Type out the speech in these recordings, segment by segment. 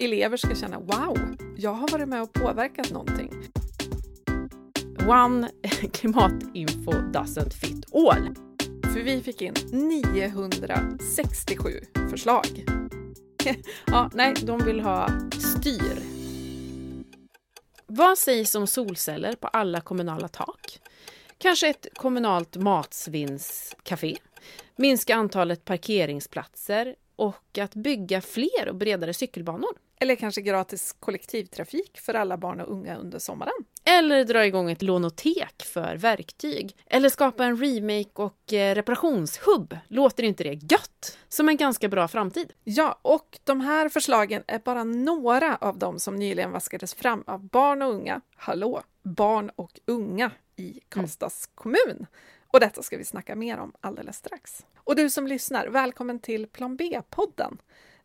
elever ska känna wow, jag har varit med och påverkat någonting. One klimatinfo doesn't fit all. För vi fick in 967 förslag. ja, nej, de vill ha styr. Vad sägs om solceller på alla kommunala tak? Kanske ett kommunalt matsvinnscafé? Minska antalet parkeringsplatser och att bygga fler och bredare cykelbanor. Eller kanske gratis kollektivtrafik för alla barn och unga under sommaren. Eller dra igång ett lånotek för verktyg. Eller skapa en remake och eh, reparationshubb. Låter inte det gött? Som en ganska bra framtid. Ja, och de här förslagen är bara några av dem som nyligen vaskades fram av barn och unga. Hallå! Barn och unga i Karlstads mm. kommun. Och detta ska vi snacka mer om alldeles strax. Och du som lyssnar, välkommen till Plan B-podden.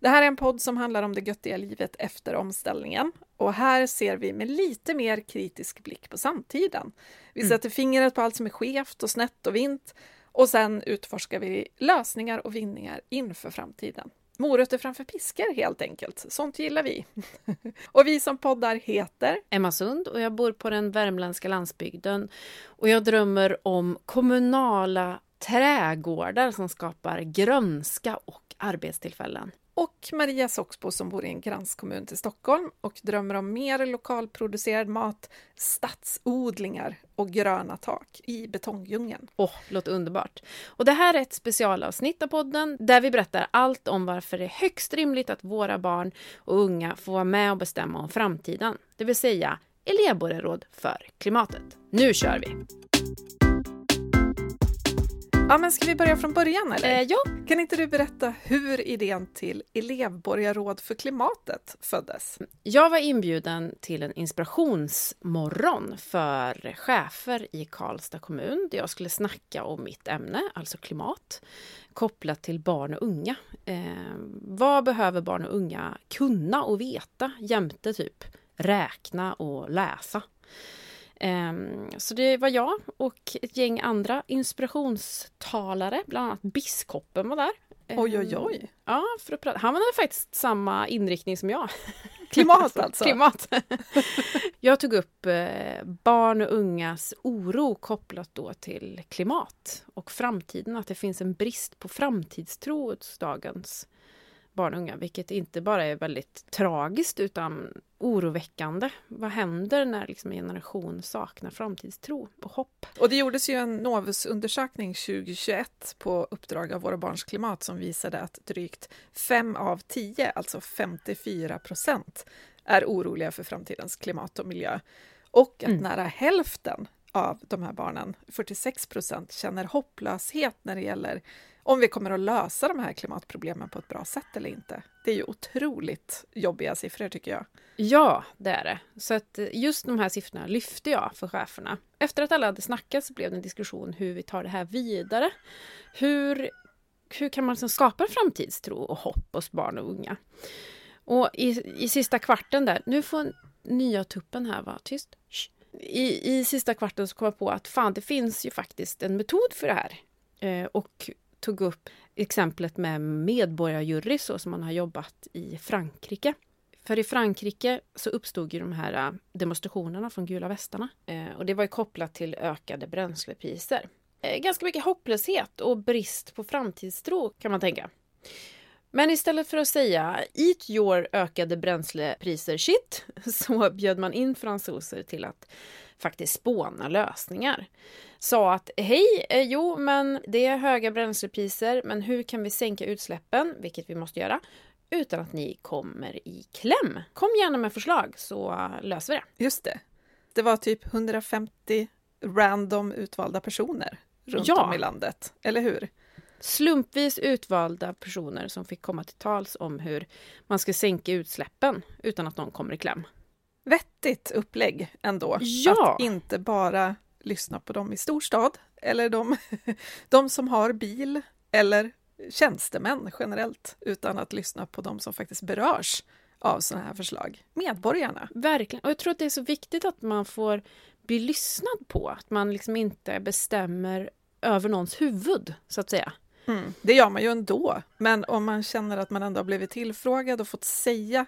Det här är en podd som handlar om det göttiga livet efter omställningen. Och här ser vi med lite mer kritisk blick på samtiden. Vi mm. sätter fingret på allt som är skevt och snett och vint och sen utforskar vi lösningar och vinningar inför framtiden. Morötter framför piskor helt enkelt. Sånt gillar vi. och vi som poddar heter Emma Sund och jag bor på den värmländska landsbygden. Och jag drömmer om kommunala trädgårdar som skapar grönska och arbetstillfällen och Maria Soxbo som bor i en kranskommun till Stockholm och drömmer om mer lokalproducerad mat, stadsodlingar och gröna tak i betongdjungeln. Åh, oh, låter underbart! Och det här är ett specialavsnitt av podden där vi berättar allt om varför det är högst rimligt att våra barn och unga får vara med och bestämma om framtiden, det vill säga elevborgarråd för klimatet. Nu kör vi! Ja, men ska vi börja från början eller? Eh, ja. Kan inte du berätta hur idén till elevborgarråd för klimatet föddes? Jag var inbjuden till en inspirationsmorgon för chefer i Karlstad kommun där jag skulle snacka om mitt ämne, alltså klimat, kopplat till barn och unga. Eh, vad behöver barn och unga kunna och veta jämte typ räkna och läsa? Ehm, så det var jag och ett gäng andra inspirationstalare, bland annat biskopen var där. Oj, oj, oj. Ehm, ja, för att prata. han hade faktiskt samma inriktning som jag. Klimat alltså? Klimat. jag tog upp eh, barn och ungas oro kopplat då till klimat och framtiden, att det finns en brist på framtidstro hos dagens barn och unga, vilket inte bara är väldigt tragiskt utan oroväckande. Vad händer när liksom en generation saknar framtidstro och hopp? Och det gjordes ju en Novus-undersökning 2021 på uppdrag av Våra Barns Klimat som visade att drygt fem av tio, alltså 54 procent, är oroliga för framtidens klimat och miljö. Och att mm. nära hälften av de här barnen, 46 procent, känner hopplöshet när det gäller om vi kommer att lösa de här klimatproblemen på ett bra sätt eller inte. Det är ju otroligt jobbiga siffror tycker jag. Ja, det är det. Så att eh, just de här siffrorna lyfte jag för cheferna. Efter att alla hade snackat så blev det en diskussion hur vi tar det här vidare. Hur, hur kan man liksom skapa framtidstro och hopp hos barn och unga? Och i, i sista kvarten där, nu får nya tuppen här vara tyst. I, I sista kvarten så kom jag på att fan, det finns ju faktiskt en metod för det här. Eh, och tog upp exemplet med medborgarjury så som man har jobbat i Frankrike. För i Frankrike så uppstod ju de här äh, demonstrationerna från gula västarna eh, och det var ju kopplat till ökade bränslepriser. Eh, ganska mycket hopplöshet och brist på framtidstro kan man tänka. Men istället för att säga eat your ökade bränslepriser shit så bjöd man in fransoser till att faktiskt spåna lösningar. Sa att hej, eh, jo men det är höga bränslepriser men hur kan vi sänka utsläppen, vilket vi måste göra, utan att ni kommer i kläm? Kom gärna med förslag så löser vi det. Just det. Det var typ 150 random utvalda personer runt ja. om i landet, eller hur? slumpvis utvalda personer som fick komma till tals om hur man ska sänka utsläppen utan att någon kommer i kläm. Vettigt upplägg ändå. Ja. Att inte bara lyssna på dem i storstad eller de, de som har bil eller tjänstemän generellt, utan att lyssna på dem som faktiskt berörs av sådana här förslag. Medborgarna. Verkligen. Och jag tror att det är så viktigt att man får bli lyssnad på. Att man liksom inte bestämmer över någons huvud, så att säga. Mm. Det gör man ju ändå, men om man känner att man ändå har blivit tillfrågad och fått säga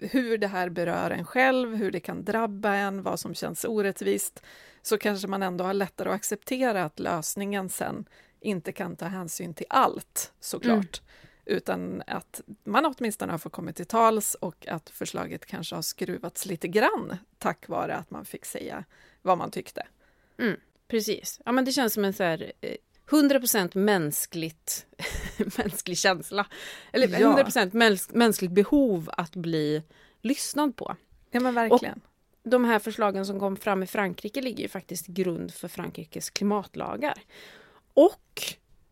hur det här berör en själv, hur det kan drabba en, vad som känns orättvist, så kanske man ändå har lättare att acceptera att lösningen sen inte kan ta hänsyn till allt, såklart. Mm. Utan att man åtminstone har fått komma till tals och att förslaget kanske har skruvats lite grann tack vare att man fick säga vad man tyckte. Mm, precis. Ja, men det känns som en så här, 100% eh, mänskligt, mänsklig känsla. Eller 100% mäns mänskligt behov att bli lyssnad på. Ja men verkligen. Och de här förslagen som kom fram i Frankrike ligger ju faktiskt grund för Frankrikes klimatlagar. Och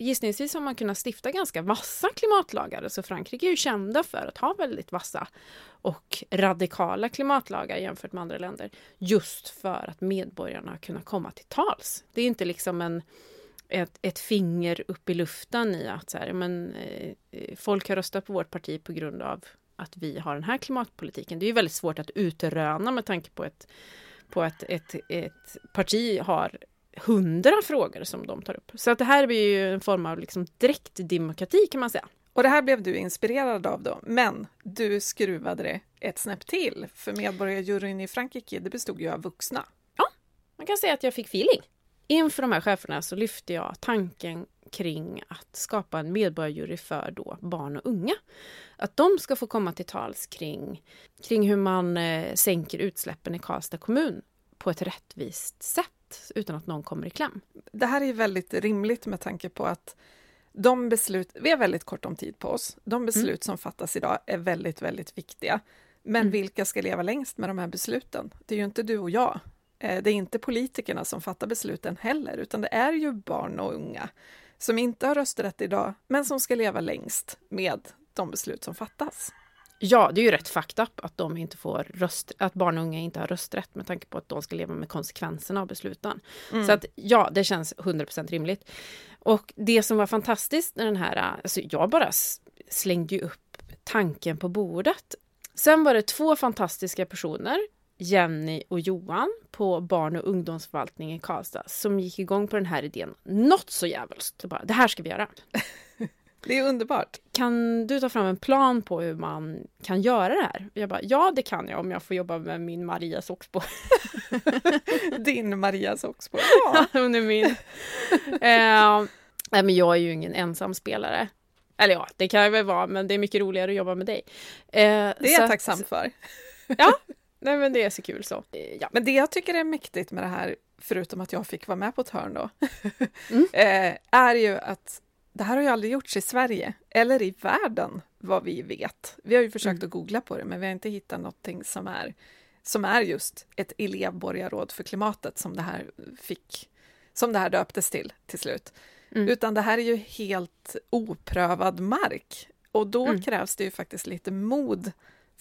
gissningsvis har man kunnat stifta ganska vassa klimatlagar. Så Frankrike är ju kända för att ha väldigt vassa och radikala klimatlagar jämfört med andra länder. Just för att medborgarna har kunnat komma till tals. Det är inte liksom en, ett, ett finger upp i luften i att så här, men, eh, folk har röstat på vårt parti på grund av att vi har den här klimatpolitiken. Det är väldigt svårt att utröna med tanke på ett på att ett, ett parti har hundra frågor som de tar upp. Så att det här blir ju en form av liksom direktdemokrati kan man säga. Och det här blev du inspirerad av då, men du skruvade det ett snäpp till, för medborgarjuryn i Frankrike, det bestod ju av vuxna. Ja, man kan säga att jag fick feeling. Inför de här cheferna så lyfte jag tanken kring att skapa en medborgarjury för då barn och unga. Att de ska få komma till tals kring, kring hur man eh, sänker utsläppen i Karlstad kommun på ett rättvist sätt utan att någon kommer i kläm. Det här är väldigt rimligt med tanke på att de beslut, vi har väldigt kort om tid på oss. De mm. beslut mm. som fattas idag är väldigt, väldigt viktiga. Men mm. vilka ska leva längst med de här besluten? Det är ju inte du och jag. Eh, det är inte politikerna som fattar besluten heller, utan det är ju barn och unga som inte har rösträtt idag, men som ska leva längst med de beslut som fattas. Ja, det är ju rätt fucked up att de inte får röst, att barn och unga inte har rösträtt med tanke på att de ska leva med konsekvenserna av besluten. Mm. Så att ja, det känns 100% rimligt. Och det som var fantastiskt när den här, alltså jag bara slängde ju upp tanken på bordet. Sen var det två fantastiska personer, Jenny och Johan på barn och ungdomsförvaltningen i Karlstad som gick igång på den här idén. Något så jävligt. Det här ska vi göra. Det är underbart. Kan du ta fram en plan på hur man kan göra det här? Jag bara, ja det kan jag om jag får jobba med min Maria Soxbo. Din Maria Soxbo. Ja, hon är min. eh, nej, men jag är ju ingen ensam spelare. Eller ja, det kan jag väl vara, men det är mycket roligare att jobba med dig. Eh, det är jag tacksam för. ja, nej, men det är så kul så. Ja. Men det jag tycker är mäktigt med det här, förutom att jag fick vara med på ett hörn då, mm. eh, är ju att det här har ju aldrig gjorts i Sverige, eller i världen, vad vi vet. Vi har ju försökt mm. att googla på det, men vi har inte hittat någonting som är, som är just ett elevborgarråd för klimatet som det här fick, som det här döptes till till slut. Mm. Utan det här är ju helt oprövad mark. Och då mm. krävs det ju faktiskt lite mod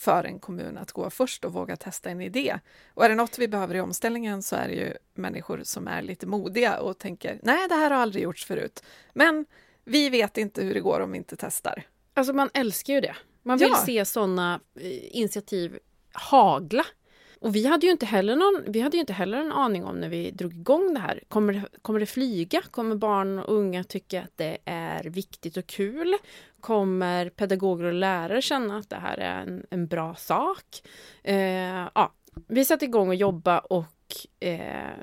för en kommun att gå först och våga testa en idé. Och är det något vi behöver i omställningen så är det ju människor som är lite modiga och tänker nej, det här har aldrig gjorts förut. Men vi vet inte hur det går om vi inte testar. Alltså man älskar ju det. Man vill ja. se sådana eh, initiativ hagla. Och vi hade ju inte heller någon, vi hade inte heller en aning om när vi drog igång det här. Kommer det, kommer det flyga? Kommer barn och unga tycka att det är viktigt och kul? Kommer pedagoger och lärare känna att det här är en, en bra sak? Eh, ja, vi satte igång och jobba och eh,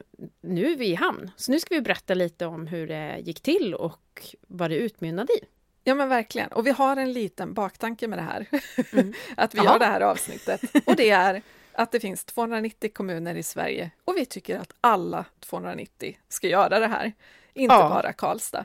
nu är vi i hamn. Så nu ska vi berätta lite om hur det gick till och vad det utmynnade i. Ja men verkligen. Och vi har en liten baktanke med det här. Mm. att vi Aha. har det här avsnittet. Och det är att det finns 290 kommuner i Sverige och vi tycker att alla 290 ska göra det här. Inte ja. bara Karlstad.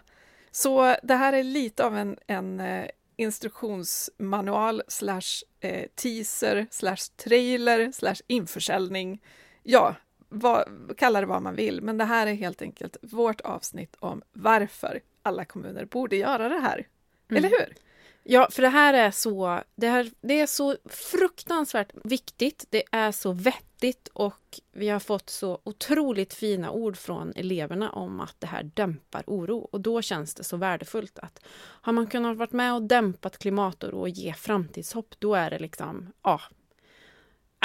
Så det här är lite av en, en eh, instruktionsmanual slash eh, teaser slash trailer slash införsäljning. Ja, vad, kalla det vad man vill, men det här är helt enkelt vårt avsnitt om varför alla kommuner borde göra det här. Mm. Eller hur? Ja, för det här är så, det, här, det är så fruktansvärt viktigt, det är så vettigt och vi har fått så otroligt fina ord från eleverna om att det här dämpar oro. Och då känns det så värdefullt att har man kunnat vara med och dämpat klimatoro och ge framtidshopp, då är det liksom, ja.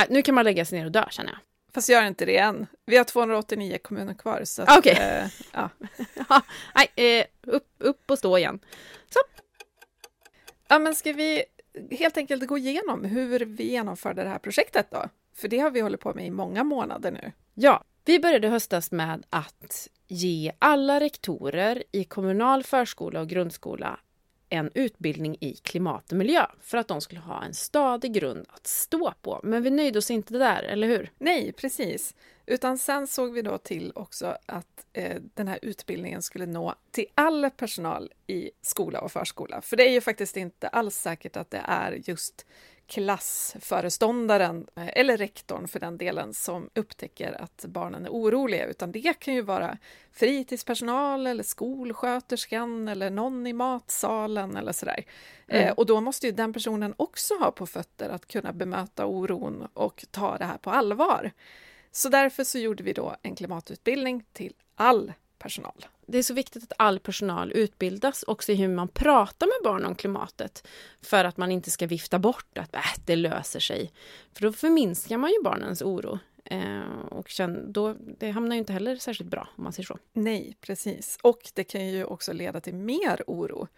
Äh, nu kan man lägga sig ner och dö känner jag. Fast gör inte det än. Vi har 289 kommuner kvar. Så att, Okej. eh, ja. Ja, nej, eh, upp, upp och stå igen ja, men ska vi helt enkelt gå igenom hur vi genomförde det här projektet då? För det har vi hållit på med i många månader nu. Ja, vi började höstas med att ge alla rektorer i kommunal förskola och grundskola en utbildning i klimat och miljö för att de skulle ha en stadig grund att stå på. Men vi nöjde oss inte där, eller hur? Nej, precis. Utan sen såg vi då till också att eh, den här utbildningen skulle nå till all personal i skola och förskola. För det är ju faktiskt inte alls säkert att det är just klassföreståndaren eh, eller rektorn för den delen som upptäcker att barnen är oroliga, utan det kan ju vara fritidspersonal eller skolsköterskan eller någon i matsalen eller sådär. Mm. Eh, och då måste ju den personen också ha på fötter att kunna bemöta oron och ta det här på allvar. Så därför så gjorde vi då en klimatutbildning till all personal. Det är så viktigt att all personal utbildas också i hur man pratar med barn om klimatet. För att man inte ska vifta bort att äh, det löser sig. För då förminskar man ju barnens oro. Eh, och då, det hamnar ju inte heller särskilt bra om man säger så. Nej, precis. Och det kan ju också leda till mer oro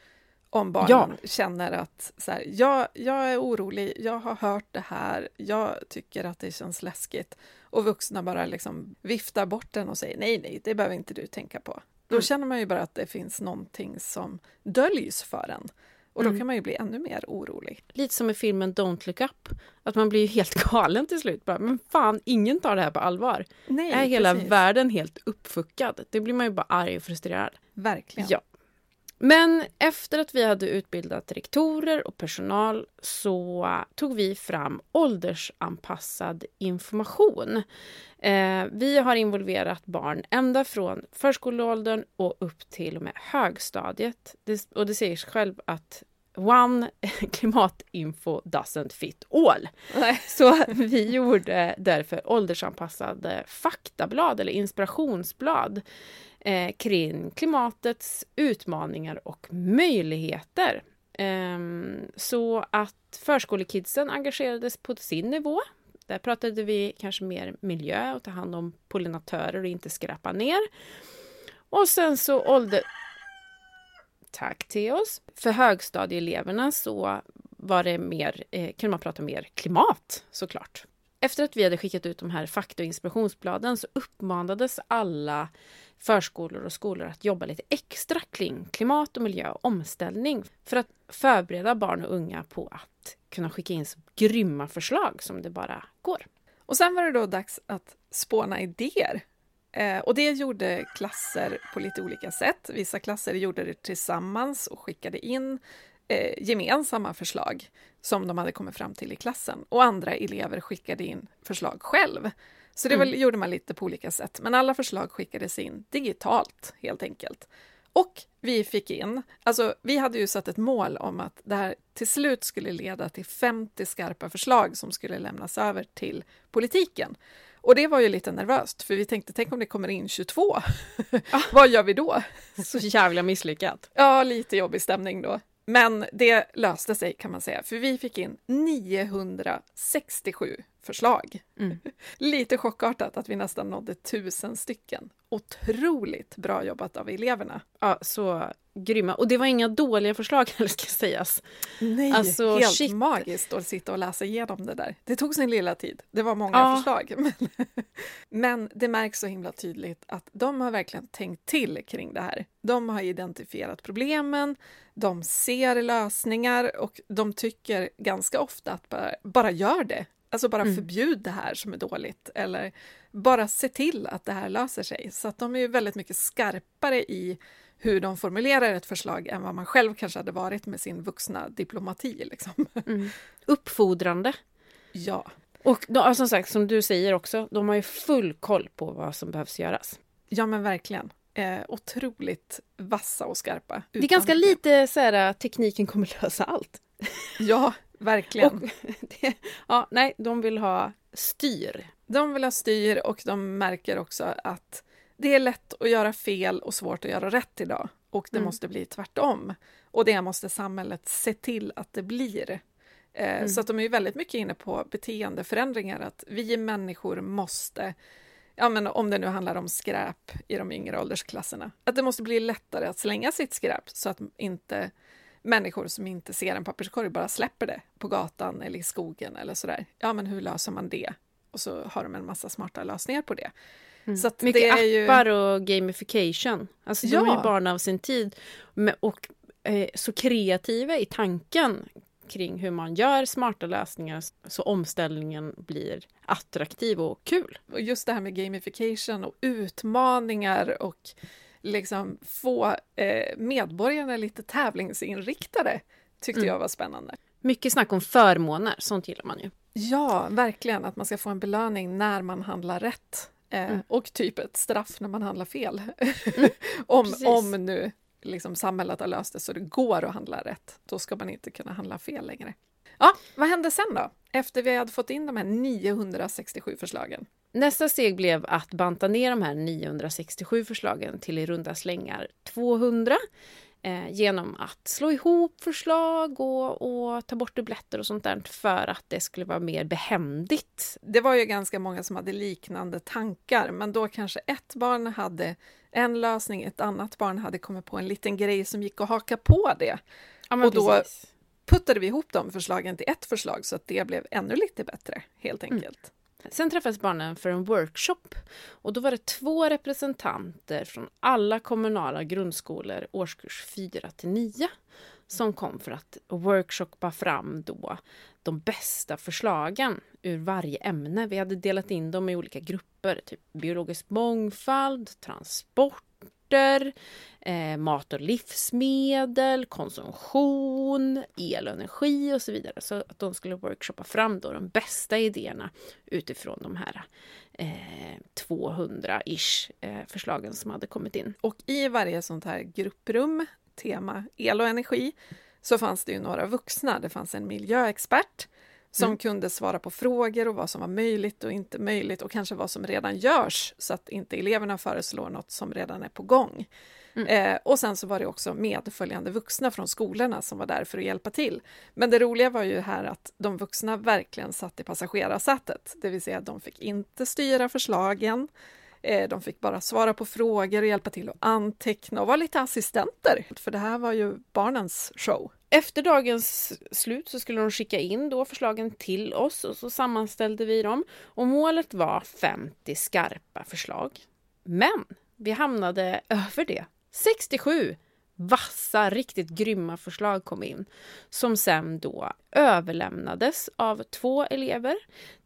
om barnen känner att så här, jag, jag är orolig, jag har hört det här, jag tycker att det känns läskigt och vuxna bara liksom viftar bort den och säger nej, nej, det behöver inte du tänka på. Då Mm. känner man ju bara att det finns någonting som döljs för en och då Mm. kan man ju bli ännu mer orolig. Lite som i filmen Don't look up. Att man blir ju helt galen till slut. Bara, men fan, ingen tar det här på allvar. Nej, är hela precis. världen helt uppfuckad? Det blir man ju bara arg och frustrerad. Verkligen. Ja. Men efter att vi hade utbildat rektorer och personal så tog vi fram åldersanpassad information. Eh, vi har involverat barn ända från förskoleåldern och upp till och med högstadiet. Det, och det säger sig själv att One klimatinfo doesn't fit all. Nej. Så vi gjorde därför åldersanpassade faktablad eller inspirationsblad eh, kring klimatets utmaningar och möjligheter. Ehm, så att förskolekidsen engagerades på sin nivå. Där pratade vi kanske mer miljö och ta hand om pollinatörer och inte skräpa ner. Och sen så ålder... Tack Theos. För högstadieeleverna så var det mer, eh, kunde man prata mer klimat såklart. Efter att vi hade skickat ut de här fakta och inspirationsbladen så uppmanades alla förskolor och skolor att jobba lite extra kring klimat och miljö och omställning för att förbereda barn och unga på att kunna skicka in så grymma förslag som det bara går. Och sen var det då dags att spåna idéer. Eh, och det gjorde klasser på lite olika sätt. Vissa klasser gjorde det tillsammans och skickade in eh, gemensamma förslag som de hade kommit fram till i klassen. Och andra elever skickade in förslag själv. Så det var, gjorde man lite på olika sätt. Men alla förslag skickades in digitalt, helt enkelt. Och vi fick in, alltså vi hade ju satt ett mål om att det här till slut skulle leda till 50 skarpa förslag som skulle lämnas över till politiken. Och det var ju lite nervöst, för vi tänkte, tänk om det kommer in 22? Vad gör vi då? Så jävla misslyckat. Ja, lite jobbig stämning då. Men det löste sig kan man säga, för vi fick in 967 förslag. Mm. Lite chockartat att vi nästan nådde tusen stycken. Otroligt bra jobbat av eleverna. Ja, så grymma. Och det var inga dåliga förslag heller ska sägas. Nej, Alltså, helt shit. magiskt att sitta och läsa igenom det där. Det tog sin lilla tid. Det var många Ja. förslag. Men, men det märks så himla tydligt att de har verkligen tänkt till kring det här. De har identifierat problemen, de ser lösningar och de tycker ganska ofta att bara, bara gör det. Alltså bara Mm. förbjud det här som är dåligt eller bara se till att det här löser sig. Så att de är ju väldigt mycket skarpare i hur de formulerar ett förslag än vad man själv kanske hade varit med sin vuxna diplomati. Liksom. Mm. Uppfordrande. Ja. Och de, ja, som sagt, som du säger också, de har ju full koll på vad som behövs göras. ja, men verkligen. Eh, otroligt vassa och skarpa. Det är ganska lite så här, tekniken kommer lösa allt. Ja, verkligen. Och det, ja, nej, de vill ha styr. De vill ha styr och de märker också att det är lätt att göra fel och svårt att göra rätt idag. Och det Mm. måste bli tvärtom. Och det måste samhället se till att det blir. Eh, Mm. Så att de är ju väldigt mycket inne på beteendeförändringar, att vi människor måste, ja men om det nu handlar om skräp i de yngre åldersklasserna, att det måste bli lättare att slänga sitt skräp så att inte människor som inte ser en papperskorg bara släpper det på gatan eller i skogen eller sådär. Ja, men hur löser man det? Och så har de en massa smarta lösningar på det. Så att Mycket det är ju... appar och gamification. Alltså de är Ja. ju barn av sin tid. Och eh, så kreativa i tanken kring hur man gör smarta lösningar så omställningen blir attraktiv och kul. Och just det här med gamification och utmaningar och liksom få eh, medborgarna lite tävlingsinriktade tyckte Mm. jag var spännande. Mycket snack om förmåner, sånt gillar man ju. Ja, verkligen. Att man ska få en belöning när man handlar rätt. Eh, Mm. Och typ ett straff när man handlar fel. om, precis. om nu liksom samhället har löst det så det går att handla rätt, då ska man inte kunna handla fel längre. Ja, vad hände sen då? Efter vi hade fått in de här 967 förslagen. Nästa steg blev att banta ner de här 967 förslagen till i runda slängar 200 eh, genom att slå ihop förslag och, och ta bort dubbletter och sånt där för att det skulle vara mer behändigt. Det var ju ganska många som hade liknande tankar, men då kanske ett barn hade en lösning, ett annat barn hade kommit på en liten grej som gick att haka på det. Ja, Och då- precis. Puttade vi ihop de förslagen till ett förslag så att det blev ännu lite bättre, helt enkelt. Sen träffades barnen för en workshop och då var det två representanter från alla kommunala grundskolor årskurs 4 till 9 som kom för att workshoppa fram då de bästa förslagen ur varje ämne. Vi hade delat in dem i olika grupper, typ biologisk mångfald, transport, transporter, eh, mat och livsmedel, konsumtion, el och energi och så vidare. Så att de skulle workshoppa fram då de bästa idéerna utifrån de här eh, 200-ish eh, förslagen som hade kommit in. Och i varje sånt här grupprum, tema el och energi, så fanns det ju några vuxna. Det fanns en miljöexpert som Mm. kunde svara på frågor och vad som var möjligt och inte möjligt och kanske vad som redan görs så att inte eleverna föreslår något som redan är på gång. Mm. Eh, och sen så var det också medföljande vuxna från skolorna som var där för att hjälpa till. Men det roliga var ju här att de vuxna verkligen satt i passagerarsätet, det vill säga att de fick inte styra förslagen, Eh, De fick bara svara på frågor och hjälpa till att anteckna och vara lite assistenter, för det här var ju barnens show. Efter dagens slut så skulle de skicka in då förslagen till oss och så sammanställde vi dem. Och målet var 50 skarpa förslag. Men vi hamnade över det. 67 vassa, riktigt grymma förslag kom in som sen då överlämnades av två elever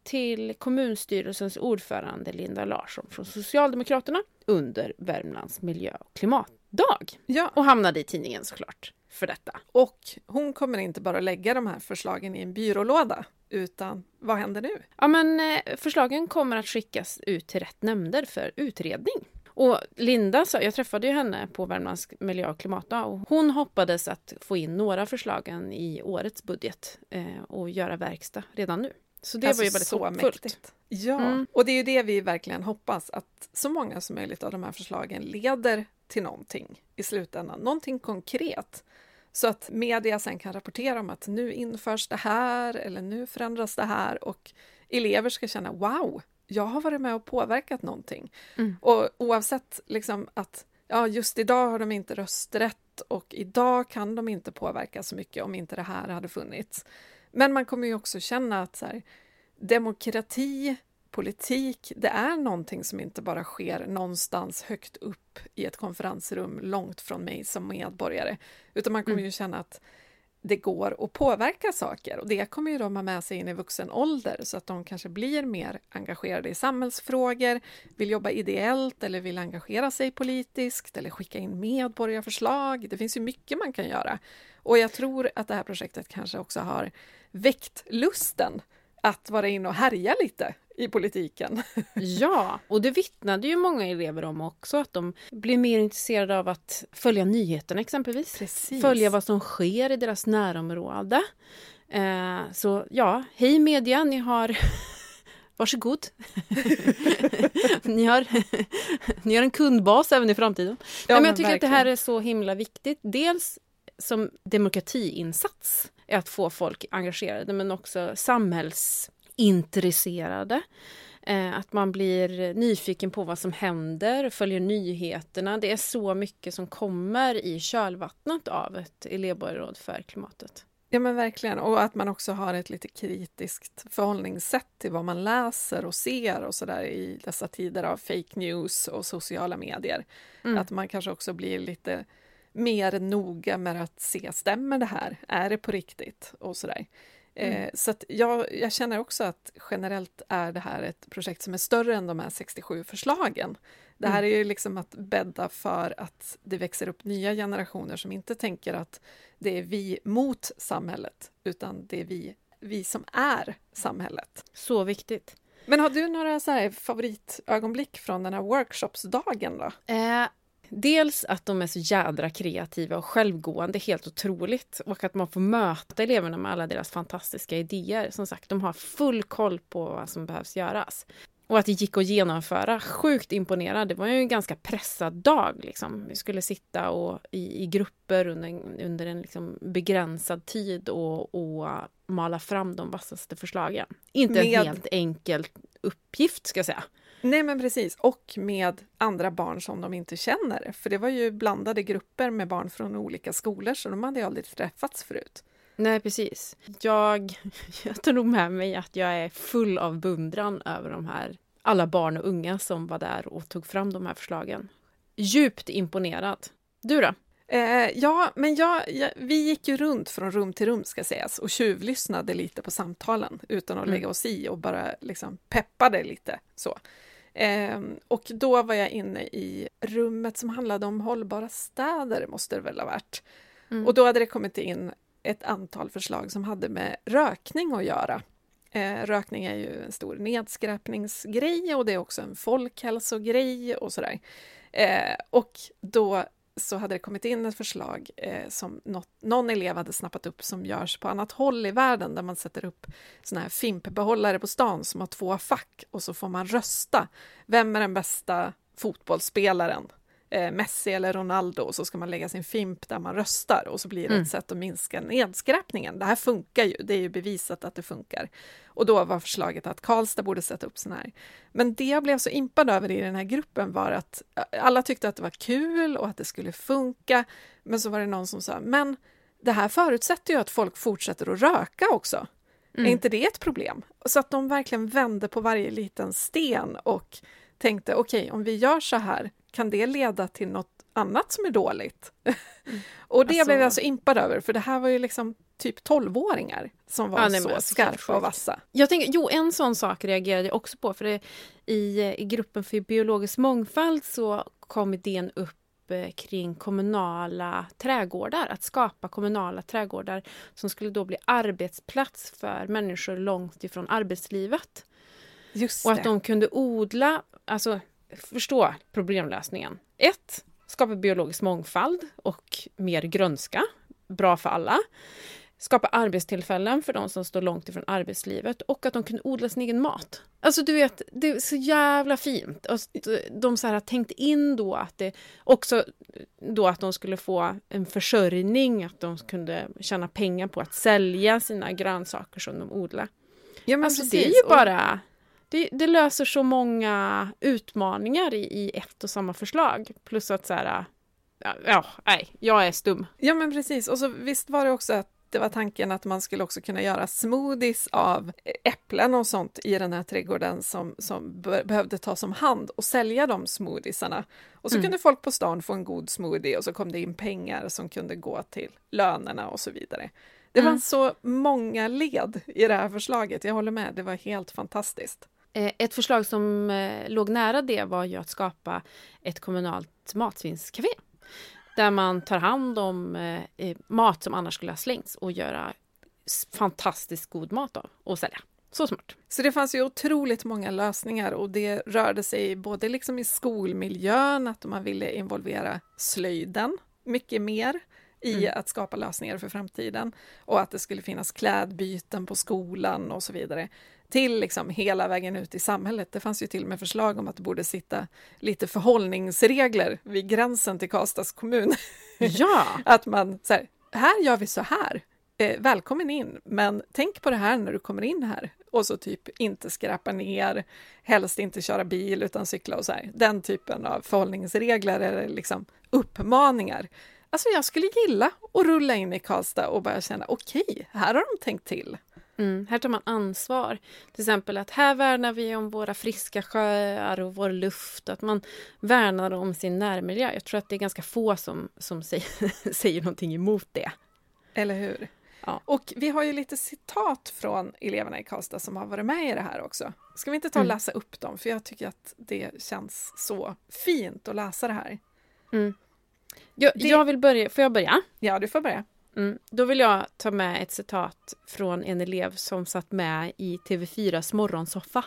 till kommunstyrelsens ordförande Linda Larsson från Socialdemokraterna under Värmlands miljö och klimatdag. Ja, Och hamnade i tidningen såklart för detta. och hon kommer inte bara lägga de här förslagen i en byrålåda, utan vad händer nu? Ja, men eh, förslagen kommer att skickas ut till rätt nämnder för utredning. Och Linda sa, jag träffade ju henne på Värmlands miljö och klimatdag och hon hoppades att få in några förslagen i årets budget eh, och göra verkstad redan nu. Så det Alltså, var ju väldigt så hoppfullt. mäktigt. Ja, Mm. och det är ju det vi verkligen hoppas, att så många som möjligt av de här förslagen leder till någonting i slutändan, någonting konkret. Så att media sen kan rapportera om att nu införs det här eller nu förändras det här och elever ska känna wow, jag har varit med och påverkat någonting. Mm. Och oavsett liksom att ja, just idag har de inte rösträtt och idag kan de inte påverka så mycket om inte det här hade funnits. Men man kommer ju också känna att så här, demokrati, politik, det är någonting som inte bara sker någonstans högt upp i ett konferensrum långt från mig som medborgare, utan man kommer Mm. ju känna att det går att påverka saker och det kommer ju de ha med sig in i vuxen ålder så att de kanske blir mer engagerade i samhällsfrågor, vill jobba ideellt eller vill engagera sig politiskt eller skicka in medborgarförslag. Det finns ju mycket man kan göra. Och jag tror att det här projektet kanske också har väckt lusten att vara in och härja lite i politiken. Ja, och det vittnade ju många elever om också, att de blir mer intresserade av att följa nyheterna exempelvis. Precis. Följa vad som sker i deras närområde. Eh, så ja, hej media, ni har Varsågod. ni, har, ni har en kundbas även i framtiden. Ja, Nej, men jag tycker att det verkligen. här är så himla viktigt. Dels som demokratiinsats. Är att få folk engagerade men också samhällsintresserade. Eh, att man blir nyfiken på vad som händer, följer nyheterna. Det är så mycket som kommer i kölvattnet av ett elevborgarråd för klimatet. Ja men verkligen, och att man också har ett lite kritiskt förhållningssätt till vad man läser och ser och sådär i dessa tider av fake news och sociala medier. Mm. Att man kanske också blir lite mer noga med att se, stämmer det här? Är det på riktigt? Och sådär. Mm. Eh, så jag, jag, känner också att generellt är det här ett projekt som är större än de här 67 förslagen. Det här mm. är ju liksom att bädda för att det växer upp nya generationer som inte tänker att det är vi mot samhället, utan det är vi, vi som är samhället. Så viktigt. Men har du några så favoritögonblick från den här workshopsdagen då? Eh, dels att de är så jädra kreativa och självgående, helt otroligt. Och att man får möta eleverna med alla deras fantastiska idéer. Som sagt, de har full koll på vad som behövs göras. Och att det gick att genomföra. Sjukt imponerad. Det var ju en ganska pressad dag. Liksom. Vi skulle sitta och, i, i grupper under, under en liksom begränsad tid och, och mala fram de vassaste förslagen. Inte med... en helt enkel uppgift, ska jag säga. Nej, men precis. Och med andra barn som de inte känner. För det var ju blandade grupper med barn från olika skolor, så de hade ju aldrig träffats förut. Nej, precis. Jag, jag tar nog med mig att jag är full av beundran över de här alla barn och unga som var där och tog fram de här förslagen. Djupt imponerad. Du då? Eh, ja, men jag, jag, vi gick ju runt från rum till rum ska sägas och tjuvlyssnade lite på samtalen utan att mm. lägga oss i och bara liksom peppade lite så. Eh, och då var jag inne i rummet som handlade om hållbara städer, måste det väl ha varit. Mm. Och då hade det kommit in ett antal förslag som hade med rökning att göra. Eh, rökning är ju en stor nedskräpningsgrej och det är också en folkhälsogrej och sådär. Eh, och då så hade det kommit in ett förslag eh, som något, någon elev hade snappat upp som görs på annat håll i världen där man sätter upp såna här fimpbehållare på stan som har två fack och så får man rösta. Vem är den bästa fotbollsspelaren? Eh, Messi eller Ronaldo och så ska man lägga sin fimp där man röstar och så blir det mm. ett sätt att minska nedskräpningen. Det här funkar ju, det är ju bevisat att det funkar. Och då var förslaget att Karlstad borde sätta upp sådana här. Men det jag blev så impad över i den här gruppen var att alla tyckte att det var kul och att det skulle funka. Men så var det någon som sa, men det här förutsätter ju att folk fortsätter att röka också. Mm. Är inte det ett problem? Så att de verkligen vände på varje liten sten och tänkte okej, okay, om vi gör så här, kan det leda till något annat som är dåligt? Mm. och det alltså... blev jag så impad över, för det här var ju liksom typ 12-åringar som var ja, nej, så skarpa och vassa. Jag tänker, jo, en sån sak reagerade jag också på, för det, i, i gruppen för biologisk mångfald så kom idén upp eh, kring kommunala trädgårdar, att skapa kommunala trädgårdar som skulle då bli arbetsplats för människor långt ifrån arbetslivet. Just och att de kunde odla, alltså förstå problemlösningen. Ett, skapa biologisk mångfald och mer grönska. Bra för alla. Skapa arbetstillfällen för de som står långt ifrån arbetslivet och att de kunde odla sin egen mat. Alltså du vet, det är så jävla fint. Och de så här har tänkt in då att det också då att de skulle få en försörjning, att de kunde tjäna pengar på att sälja sina grönsaker som de odlar. Ja, men alltså precis. det är ju bara det, det, löser så många utmaningar i, i, ett och samma förslag. Plus att så här, ja, ja, nej, jag är stum. Ja men precis, och så visst var det också att det var tanken att man skulle också kunna göra smoothies av äpplen och sånt i den här trädgården som, som behövde tas om hand och sälja de smoothiesarna. Och så mm. kunde folk på stan få en god smoothie och så kom det in pengar som kunde gå till lönerna och så vidare. Det mm. var så många led i det här förslaget, jag håller med, det var helt fantastiskt. Eh, ett förslag som eh, låg nära det var ju att skapa ett kommunalt matsvinnscafé. Där man tar hand om eh, mat som annars skulle ha slängts och göra fantastiskt god mat av och sälja. Så smart. Så det fanns ju otroligt många lösningar och det rörde sig både liksom i skolmiljön, att man ville involvera slöjden mycket mer i mm. att skapa lösningar för framtiden och att det skulle finnas klädbyten på skolan och så vidare till liksom hela vägen ut i samhället. Det fanns ju till och med förslag om att det borde sitta lite förhållningsregler vid gränsen till Karlstads kommun. Ja! att man så här, här gör vi så här. eh, välkommen in, men tänk på det här när du kommer in här. Och så typ inte skräpa ner, helst inte köra bil utan cykla och så här. Den typen av förhållningsregler eller liksom uppmaningar. Alltså jag skulle gilla att rulla in i Karlstad och bara känna okej, okay, här har de tänkt till. Mm, här tar man ansvar. Till exempel att här värnar vi om våra friska sjöar och vår luft. Att man värnar om sin närmiljö. Jag tror att det är ganska få som, som säger, säger någonting emot det. Eller hur? Ja. Och vi har ju lite citat från eleverna i Karlstad som har varit med i det här också. Ska vi inte ta och mm. läsa upp dem? För jag tycker att det känns så fint att läsa det här. Mm. Jag, det... jag vill börja, får jag börja? Ja, du får börja. Mm. Då vill jag ta med ett citat från en elev som satt med i TV4s morgonsoffa.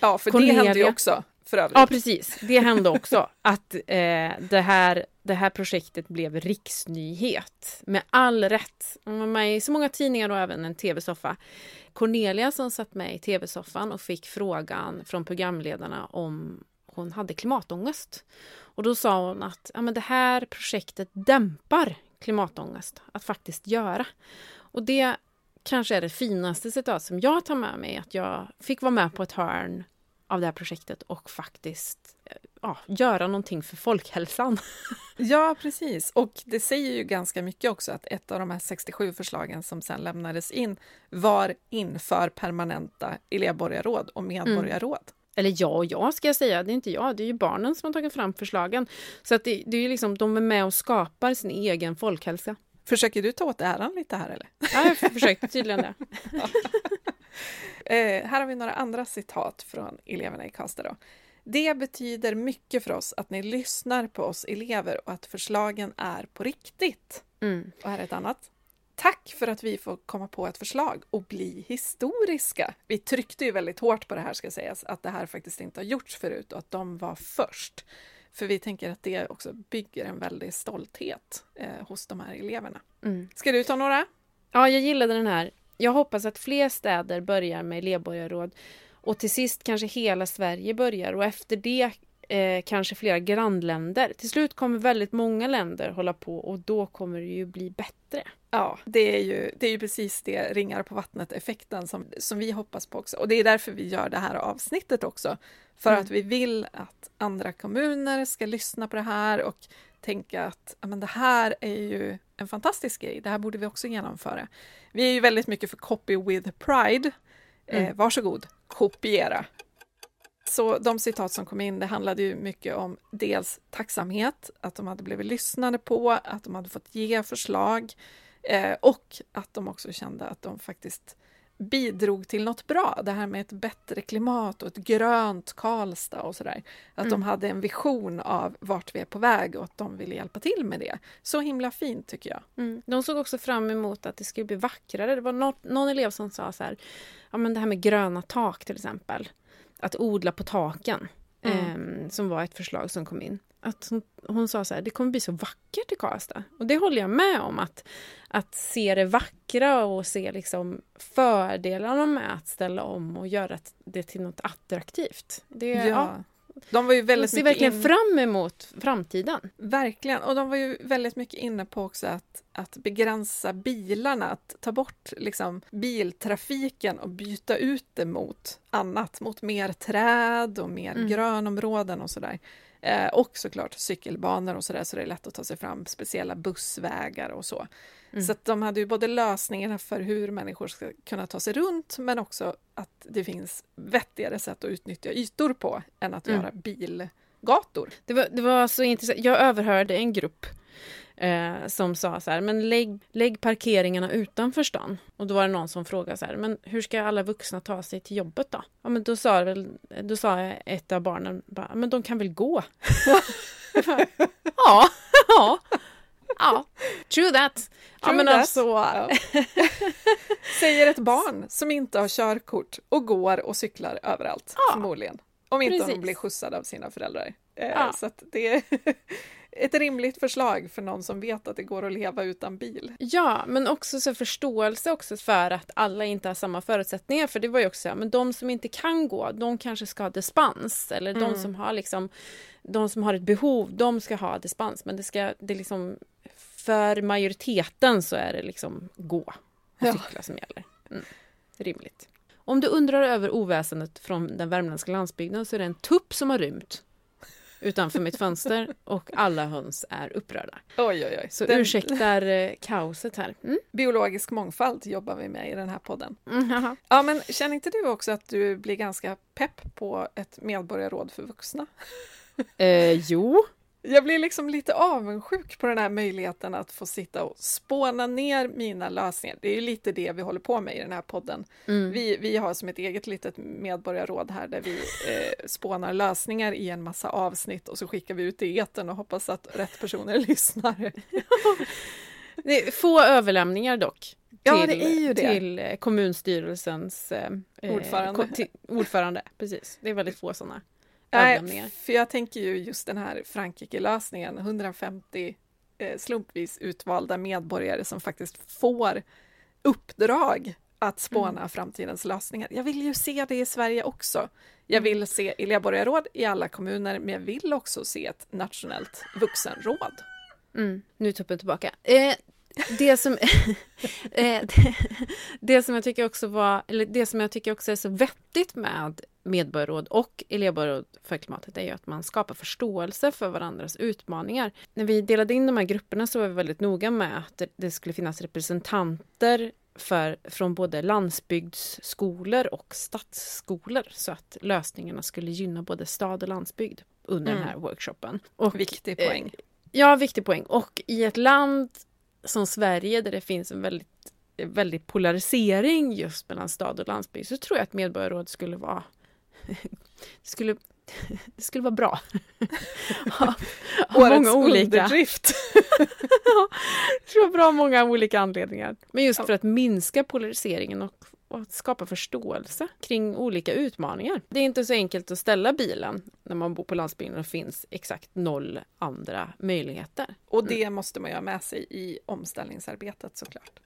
Ja, för Cornelia... det hände ju också. För övrigt. Ja, precis. Det hände också att eh, det, här, det här projektet blev riksnyhet. Med all rätt. Hon var med i så många tidningar och även en tv-soffa. Cornelia som satt med i tv-soffan och fick frågan från programledarna om hon hade klimatångest. Och då sa hon att ja, men det här projektet dämpar klimatångest att faktiskt göra. Och det kanske är det finaste citat som jag tar med mig, att jag fick vara med på ett hörn av det här projektet och faktiskt eh, ja, göra någonting för folkhälsan. Ja, precis. Och det säger ju ganska mycket också att ett av de här 67 förslagen som sen lämnades in var inför permanenta elevborgarråd och medborgarråd. Mm. Eller ja och ja ska jag säga, det är inte jag, det är ju barnen som har tagit fram förslagen. Så att det, det är ju liksom, de är med och skapar sin egen folkhälsa. Försöker du ta åt äran lite här eller? Ja, jag försökte tydligen det. eh, här har vi några andra citat från eleverna i Karlstad. Då. Det betyder mycket för oss att ni lyssnar på oss elever och att förslagen är på riktigt. Mm. Och här är ett annat. Tack för att vi får komma på ett förslag och bli historiska. Vi tryckte ju väldigt hårt på det här ska sägas, att det här faktiskt inte har gjorts förut och att de var först. För vi tänker att det också bygger en väldig stolthet eh, hos de här eleverna. Mm. Ska du ta några? Ja, jag gillade den här. Jag hoppas att fler städer börjar med elevborgarråd och till sist kanske hela Sverige börjar och efter det eh, kanske flera grannländer. Till slut kommer väldigt många länder hålla på och då kommer det ju bli bättre. Ja, det är ju, det är ju precis det ringar på vattnet-effekten som, som vi hoppas på också. Och det är därför vi gör det här avsnittet också. För mm. att vi vill att andra kommuner ska lyssna på det här och tänka att men det här är ju en fantastisk grej, det här borde vi också genomföra. Vi är ju väldigt mycket för copy with pride. Mm. Eh, varsågod, kopiera. Så de citat som kom in, det handlade ju mycket om dels tacksamhet, att de hade blivit lyssnade på, att de hade fått ge förslag eh, och att de också kände att de faktiskt bidrog till något bra. Det här med ett bättre klimat och ett grönt Karlstad och sådär. Att mm. de hade en vision av vart vi är på väg och att de ville hjälpa till med det. Så himla fint tycker jag. Mm. De såg också fram emot att det skulle bli vackrare. Det var något, någon elev som sa så här, ja men det här med gröna tak till exempel att odla på taken. Mm. Eh, som var ett förslag som kom in. Att hon, hon sa så här, det kommer bli så vackert i Karlstad. Och det håller jag med om. Att, att se det vackra och se liksom fördelarna med att ställa om och göra det till något attraktivt. Det, ja. ja de var ju väldigt ser verkligen in... fram emot framtiden. Verkligen, och de var ju väldigt mycket inne på också att, att begränsa bilarna, att ta bort liksom, biltrafiken och byta ut det mot annat, mot mer träd och mer mm. grönområden och sådär. Eh, och såklart cykelbanor och sådär, så det är lätt att ta sig fram, speciella bussvägar och så. Mm. Så de hade ju både lösningarna för hur människor ska kunna ta sig runt men också att det finns vettigare sätt att utnyttja ytor på än att mm. göra bilgator. Det var, det var så intressant. Jag överhörde en grupp eh, som sa så här, men lägg, lägg parkeringarna utanför stan. Och då var det någon som frågade så här, men hur ska alla vuxna ta sig till jobbet då? Ja, men då sa, väl, då sa ett av barnen, bara, men de kan väl gå? ja, ja. Ja, true that. True ja, men that. Alltså, ja. Säger ett barn som inte har körkort och går och cyklar överallt, ja, förmodligen. Om inte precis. de blir skjutsade av sina föräldrar. Eh, ja. Så det ett rimligt förslag för någon som vet att det går att leva utan bil. Ja, men också så förståelse också för att alla inte har samma förutsättningar. För det var ju också, men de som inte kan gå, de kanske ska ha dispens. Eller mm. de som har liksom, de som har ett behov, de ska ha dispens. Men det ska, det liksom för majoriteten så är det liksom gå. och Ja. cykla som gäller. Mm. Rimligt. Om du undrar över oväsendet från den värmländska landsbygden så är det en tupp som har rymt utanför mitt fönster och alla höns är upprörda. Oj, oj, oj. Så Den- ursäktar eh, kaoset här. Mm. Biologisk mångfald jobbar vi med i den här podden. Mm. Ja, men känner inte du också att du blir ganska pepp på ett medborgarråd för vuxna? eh, jo, Jag blir liksom lite avundsjuk på den här möjligheten att få sitta och spåna ner mina lösningar. Det är ju lite det vi håller på med i den här podden. mm. Vi, vi har som ett eget litet medborgarråd här där vi eh, spånar lösningar i en massa avsnitt och så skickar vi ut det i etern och hoppas att rätt personer lyssnar. få överlämninningar dock. Ja, till, det är ju det. Till eh, kommunstyrelsens eh, eh, Ordförande. till, ordförande. Precis, det är väldigt få sådana Nej, för jag tänker ju just den här Frankrike-lösningen, 150 eh, slumpvis utvalda medborgare som faktiskt får uppdrag att spåna framtidens lösningar. Jag vill ju se det i Sverige också. Jag vill se elevborgarråd i alla kommuner, men jag vill också se ett nationellt vuxenråd. Mm, nu tuppen tillbaka. Eh, det, som, eh, det, det som jag tycker också var, eller det som jag tycker också är så vettigt med medborgarråd och elevborgarråd för klimatet är ju att man skapar förståelse för varandras utmaningar. När vi delade in de här grupperna så var vi väldigt noga med att det, skulle finnas representanter för, från både landsbygdsskolor och stadsskolor så att lösningarna skulle gynna både stad och landsbygd under Mm. den här workshopen. Och, Viktig eh, poäng. Ja, viktig poäng. Och i ett land som Sverige där det finns en väldigt, väldigt polarisering just mellan stad och landsbygd så tror jag att medborgarråd skulle vara det skulle, det skulle vara bra. Av- av Årets många olika, underdrift. det skulle vara bra av många olika anledningar. Men just Ja. för att minska polariseringen och, och att skapa förståelse kring olika utmaningar. Det är inte så enkelt att ställa bilen när man bor på landsbygden och det finns exakt noll andra möjligheter. Och det måste man ju ha med sig i omställningsarbetet såklart.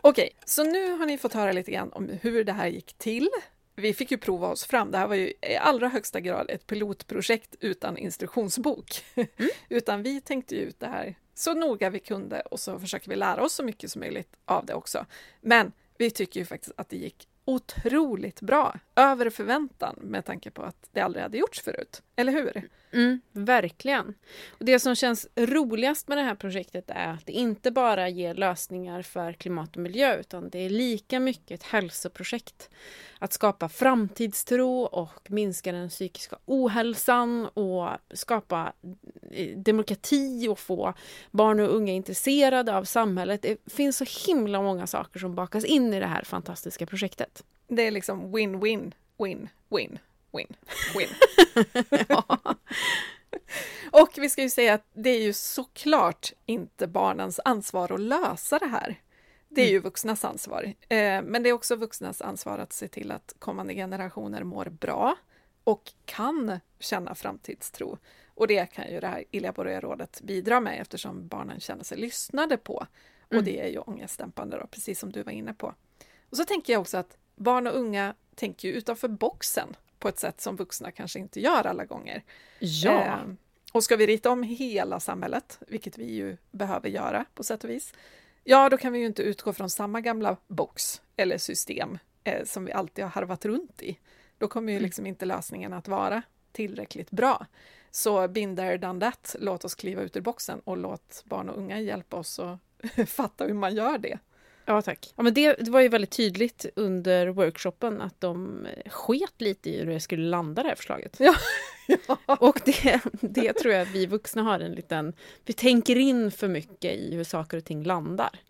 Okej, så nu har ni fått höra lite grann om hur det här gick till. Vi fick ju prova oss fram. Det här var ju i allra högsta grad ett pilotprojekt utan instruktionsbok. utan vi tänkte ju ut det här så noga vi kunde och så försöker vi lära oss så mycket som möjligt av det också. Men vi tycker ju faktiskt att det gick otroligt bra, över förväntan med tanke på att det aldrig hade gjorts förut. Eller hur? Mm, verkligen. Och det som känns roligast med det här projektet är att det inte bara ger lösningar för klimat och miljö utan det är lika mycket ett hälsoprojekt. Att skapa framtidstro och minska den psykiska ohälsan och skapa eh, demokrati och få barn och unga intresserade av samhället. Det finns så himla många saker som bakas in i det här fantastiska projektet. Det är liksom win-win, win-win win, win. Och vi ska ju säga att det är ju såklart inte barnens ansvar att lösa det här. Det är ju vuxnas ansvar. Eh, men det är också vuxnas ansvar att se till att kommande generationer mår bra och kan känna framtidstro. Och det kan ju det här elevborgarrådet bidra med eftersom barnen känner sig lyssnade på. Och Mm. det är ju ångestdämpande då, precis som du var inne på. Och så tänker jag också att barn och unga tänker ju utanför boxen på ett sätt som vuxna kanske inte gör alla gånger. Ja, Eh, och ska vi rita om hela samhället, vilket vi ju behöver göra på sätt och vis, ja, då kan vi ju inte utgå från samma gamla box eller system eh, som vi alltid har harvat runt i. Då kommer ju Mm. liksom inte lösningen att vara tillräckligt bra. Så binder done that, låt oss kliva ut ur boxen och låt barn och unga hjälpa oss att fatta hur man gör det. Ja, tack. Ja, men det, det var ju väldigt tydligt under workshopen att de sket lite i hur det skulle landa det här förslaget. Ja. Och det, det tror jag vi vuxna har en liten... Vi tänker in för mycket i hur saker och ting landar.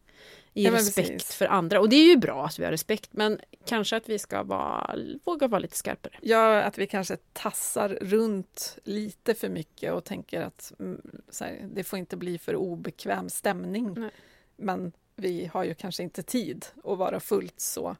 I Ja, respekt för andra. Och det är ju bra att vi har respekt, men kanske att vi ska vara, våga vara lite skarpare. Ja, att vi kanske tassar runt lite för mycket och tänker att mm, här, det får inte bli för obekväm stämning. Nej. Men vi har ju kanske inte tid att vara fullt så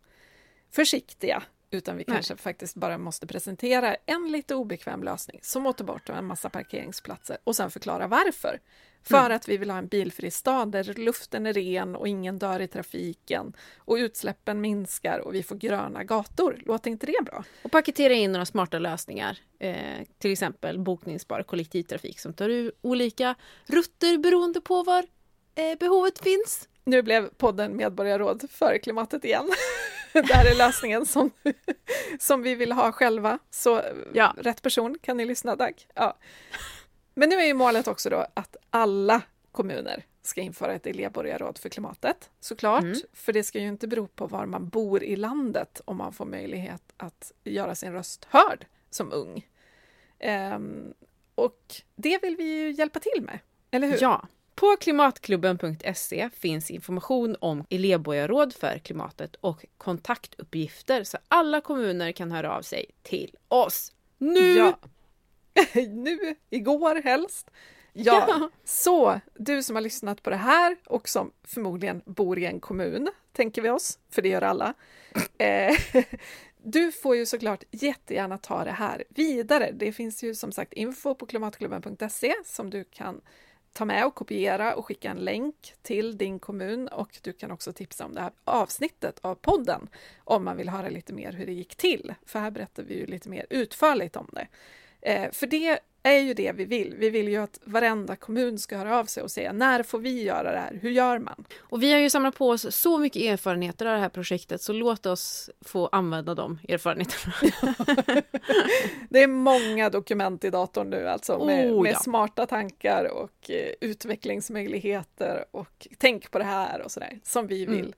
försiktiga, utan vi Nej. kanske faktiskt bara måste presentera en lite obekväm lösning som ta bort en massa parkeringsplatser och sen förklara varför. För Mm. att vi vill ha en bilfri stad där luften är ren och ingen dör i trafiken och utsläppen minskar och vi får gröna gator. Låter inte det bra? Och paketera in några smarta lösningar. Eh, till exempel bokningsbar kollektivtrafik som tar olika rutter beroende på var eh, behovet finns. Nu blev podden Medborgarråd för klimatet igen. det här är lösningen som, som vi vill ha själva. Så ja. rätt person kan ni lyssna, tack. Ja. Men nu är ju målet också då att alla kommuner ska införa ett elevborgarråd för klimatet, såklart. Mm. För det ska ju inte bero på var man bor i landet om man får möjlighet att göra sin röst hörd som ung. Um, och det vill vi ju hjälpa till med, eller hur? Ja. På klimatklubben.se finns information om elevborgarråd för klimatet och kontaktuppgifter så alla kommuner kan höra av sig till oss. Nu! Ja. nu, igår helst. Ja. ja, så du som har lyssnat på det här och som förmodligen bor i en kommun, tänker vi oss, för det gör alla. Eh, du får ju såklart jättegärna ta det här vidare. Det finns ju som sagt info på klimatklubben.se som du kan ta med och kopiera och skicka en länk till din kommun och du kan också tipsa om det här avsnittet av podden om man vill höra lite mer hur det gick till. För här berättar vi ju lite mer utförligt om det. Eh, för det är ju det vi vill. Vi vill ju att varenda kommun ska höra av sig och säga när får vi göra det här? Hur gör man? Och vi har ju samlat på oss så mycket erfarenheter av det här projektet så låt oss få använda de erfarenheterna. det är många dokument i datorn nu alltså med, oh, med ja. smarta tankar och eh, utvecklingsmöjligheter och tänk på det här och sådär som vi vill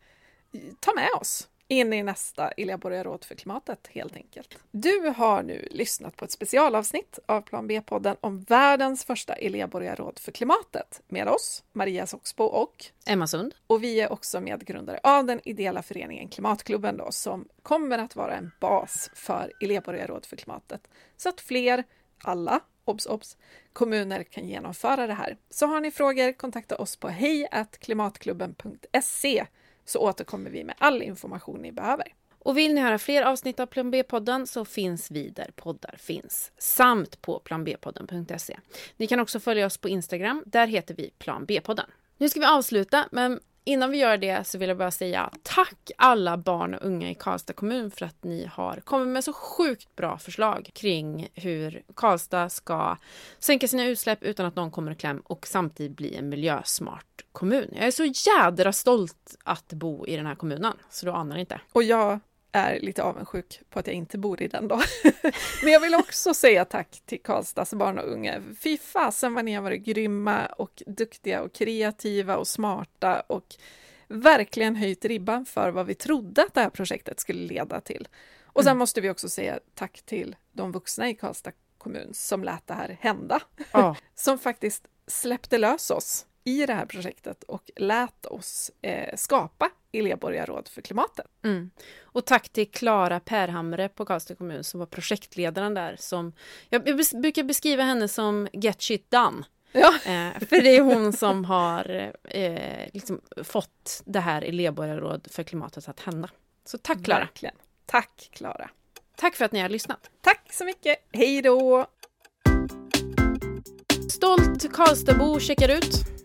mm. ta med oss in i nästa elevborgarråd för klimatet helt enkelt. Du har nu lyssnat på ett specialavsnitt av Plan B-podden om världens första elevborgarråd för klimatet med oss, Maria Soxbo och Emma Sund. Och vi är också medgrundare av den ideella föreningen Klimatklubben då, som kommer att vara en bas för elevborgarråd för klimatet så att fler, alla, obs, obs, kommuner kan genomföra det här. Så har ni frågor, kontakta oss på hej klimatklubben.se så återkommer vi med all information ni behöver. Och vill ni höra fler avsnitt av Plan B-podden så finns vi där poddar finns, samt på planbpodden.se. Ni kan också följa oss på Instagram, där heter vi Plan B-podden. Nu ska vi avsluta, men innan vi gör det så vill jag bara säga tack alla barn och unga i Karlstad kommun för att ni har kommit med så sjukt bra förslag kring hur Karlstad ska sänka sina utsläpp utan att någon kommer i kläm och samtidigt bli en miljösmart kommun. Jag är så jädra stolt att bo i den här kommunen, så du anar inte. Och jag är lite avundsjuk på att jag inte bor i den då. Men jag vill också säga tack till Karlstads barn och unga. Fy fasen vad ni har varit grymma och duktiga och kreativa och smarta och verkligen höjt ribban för vad vi trodde att det här projektet skulle leda till. Och sen mm. måste vi också säga tack till de vuxna i Karlstad kommun som lät det här hända. Oh. som faktiskt släppte lös oss i det här projektet och lät oss eh, skapa elevborgarråd för klimatet. Mm. Och tack till Klara Perhamre på Karlstad kommun som var projektledaren där. Som, jag brukar beskriva henne som Get Shit Done. Ja. Eh, för det är hon som har eh, liksom fått det här elevborgarråd för klimatet att hända. Så tack Klara! Verkligen. Tack Klara! Tack för att ni har lyssnat! Tack så mycket! Hej då! Stolt Karlstadbo checkar ut.